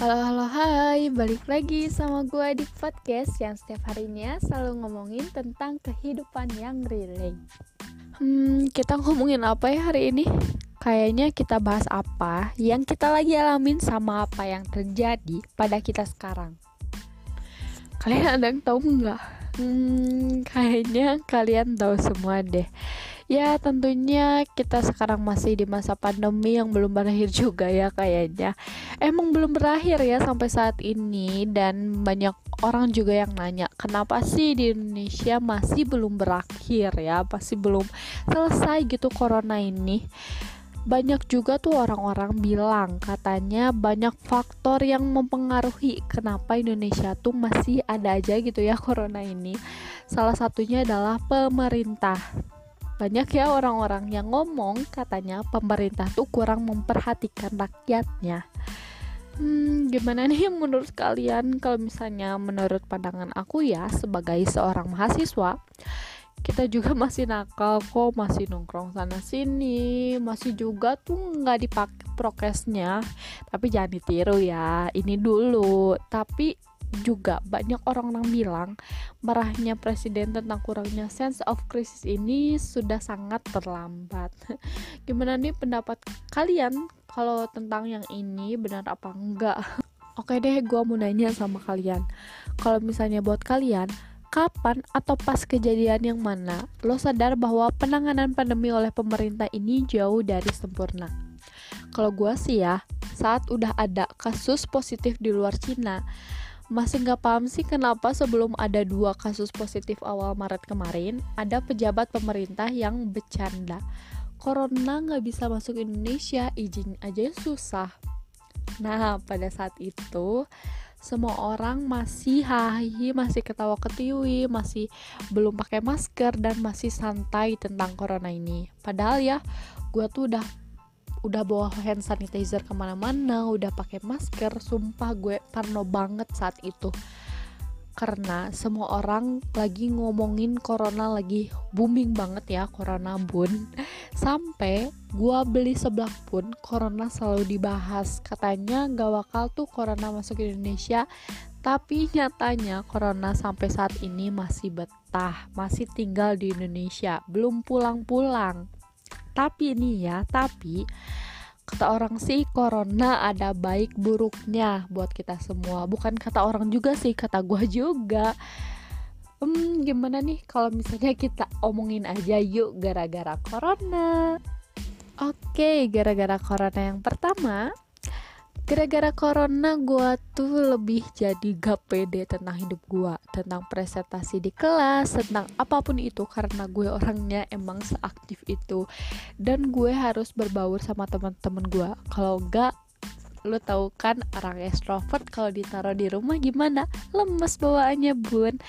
Halo halo hai, balik lagi sama gue di podcast yang setiap harinya selalu ngomongin tentang kehidupan yang relate Hmm, kita ngomongin apa ya hari ini? Kayaknya kita bahas apa yang kita lagi alamin sama apa yang terjadi pada kita sekarang Kalian ada yang tahu nggak? Hmm, kayaknya kalian tahu semua deh Ya tentunya kita sekarang masih di masa pandemi yang belum berakhir juga ya kayaknya. Emang belum berakhir ya sampai saat ini Dan banyak orang juga yang nanya Kenapa sih di Indonesia masih belum berakhir ya? Masih belum selesai gitu corona ini? Banyak juga tuh orang-orang bilang katanya banyak faktor yang mempengaruhi kenapa Indonesia tuh masih ada aja gitu ya corona ini. Salah satunya adalah pemerintah banyak ya orang-orang yang ngomong katanya pemerintah tuh kurang memperhatikan rakyatnya. Hmm, gimana nih menurut kalian? Kalau misalnya menurut pandangan aku ya sebagai seorang mahasiswa kita juga masih nakal kok masih nongkrong sana sini masih juga tuh nggak dipakai prokesnya. Tapi jangan ditiru ya ini dulu. Tapi juga banyak orang-orang bilang marahnya presiden tentang kurangnya sense of crisis ini sudah sangat terlambat. Gimana nih pendapat kalian kalau tentang yang ini benar apa enggak? Oke deh, gue mau nanya sama kalian. Kalau misalnya buat kalian, kapan atau pas kejadian yang mana lo sadar bahwa penanganan pandemi oleh pemerintah ini jauh dari sempurna? Kalau gue sih ya, saat udah ada kasus positif di luar Cina, masih nggak paham sih kenapa sebelum ada dua kasus positif awal Maret kemarin, ada pejabat pemerintah yang bercanda. Corona nggak bisa masuk Indonesia, izin aja susah. Nah, pada saat itu, semua orang masih hahi, masih ketawa ketiwi, masih belum pakai masker dan masih santai tentang corona ini. Padahal ya, gue tuh udah udah bawa hand sanitizer ke mana-mana udah pakai masker sumpah gue parno banget saat itu. Karena semua orang lagi ngomongin corona lagi booming banget ya corona bun sampai gue beli sebelah pun corona selalu dibahas. Katanya gak bakal tuh corona masuk ke Indonesia tapi nyatanya corona sampai saat ini masih betah masih tinggal di Indonesia belum pulang-pulang tapi ini ya tapi kata orang sih corona ada baik buruknya buat kita semua. Bukan kata orang juga sih kata gue juga. Hmm gimana nih kalau misalnya kita omongin aja yuk gara-gara corona? Oke gara-gara corona yang pertama Gara-gara corona gue tuh lebih jadi gak pede tentang hidup gue Tentang presentasi di kelas, tentang apa pun itu Karena gue orangnya emang seaktif itu. Dan gue harus berbaur sama teman-teman gue Kalau gak lo tau kan orang extrovert kalau ditaruh di rumah gimana? Lemes bawaannya bun.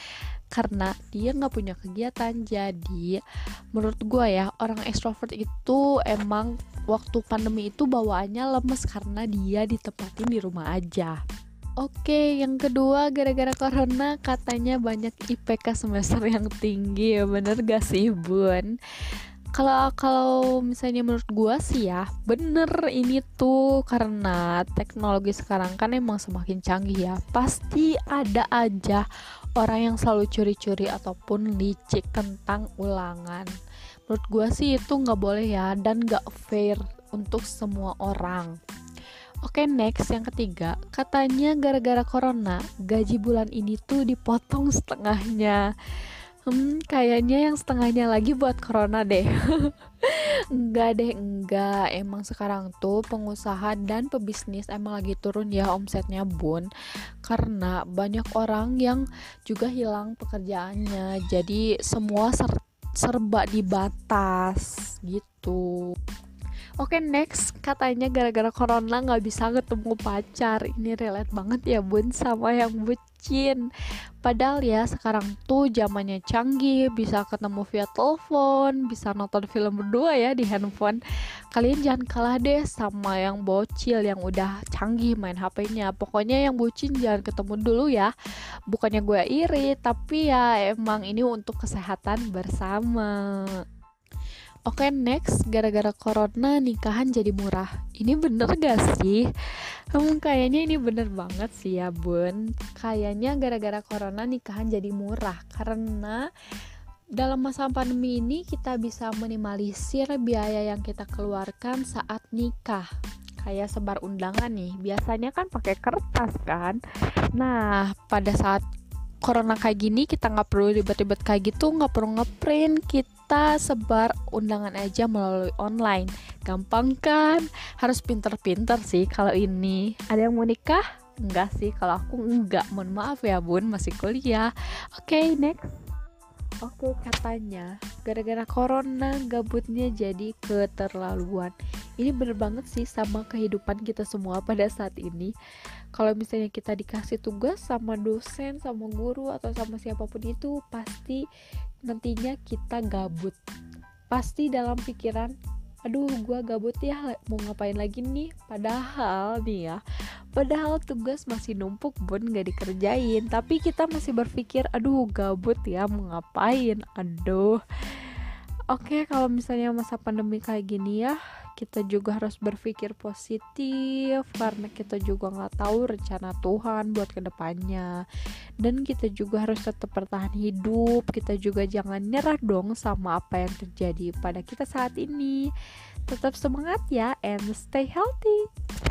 Karena dia nggak punya kegiatan. Jadi menurut gue ya orang extrovert itu emang waktu pandemi itu bawaannya lemes karena dia ditempatin di rumah aja. Oke, yang kedua gara-gara corona katanya banyak IPK semester yang tinggi ya bener gak sih bun? Kalau kalau misalnya menurut gua sih ya bener ini tuh karena teknologi sekarang kan emang semakin canggih ya pasti ada aja orang yang selalu curi-curi ataupun licik tentang ulangan. Menurut gue sih itu nggak boleh ya dan nggak fair untuk semua orang. Oke next yang ketiga. Katanya gara-gara corona Gaji bulan ini tuh dipotong setengahnya Hmm kayaknya yang setengahnya lagi buat corona deh. Enggak deh enggak. Emang sekarang tuh pengusaha dan pebisnis emang lagi turun ya omsetnya bun. Karena banyak orang yang juga hilang pekerjaannya. Jadi semua serta serba dibatas gitu Oke okay, next. Katanya gara-gara corona nggak bisa ketemu pacar. Ini relate banget ya bun sama yang bucin. Padahal ya sekarang tuh zamannya canggih. Bisa ketemu via telepon bisa nonton film berdua ya di handphone. Kalian jangan kalah deh sama yang bocil yang udah canggih main HP-nya Pokoknya yang bucin jangan ketemu dulu ya. Bukannya gue iri tapi ya emang ini untuk kesehatan bersama Oke okay, next, gara-gara corona nikahan jadi murah. Ini bener gak sih? Hmm, kayaknya ini bener banget sih ya bun. Kayaknya gara-gara corona nikahan jadi murah karena dalam masa pandemi ini kita bisa minimalisir biaya yang kita keluarkan saat nikah kayak sebar undangan nih biasanya kan pakai kertas kan nah pada saat corona kayak gini kita nggak perlu ribet-ribet kayak gitu nggak perlu ngeprint kita sebar undangan aja melalui online. Gampang kan? Harus pinter-pinter sih kalau ini. Ada yang mau nikah? Enggak sih kalau aku enggak mohon maaf ya bun masih kuliah. Oke okay, next Oke katanya gara-gara corona gabutnya jadi keterlaluan. Ini bener banget sih sama kehidupan kita semua pada saat ini. Kalau misalnya kita dikasih tugas sama dosen, sama guru atau sama siapa pun itu Pasti nantinya kita gabut. Pasti dalam pikiran aduh gue gabut ya mau ngapain lagi nih? Padahal nih ya padahal tugas masih numpuk bun gak dikerjain. Tapi kita masih berpikir aduh gabut ya mau ngapain? Aduh. Oke kalau misalnya masa pandemi kayak gini ya kita juga harus berpikir positif karena kita juga nggak tahu rencana Tuhan buat ke depannya dan kita juga harus tetap bertahan hidup kita juga jangan nyerah dong sama apa yang terjadi pada kita saat ini. Tetap semangat ya and stay healthy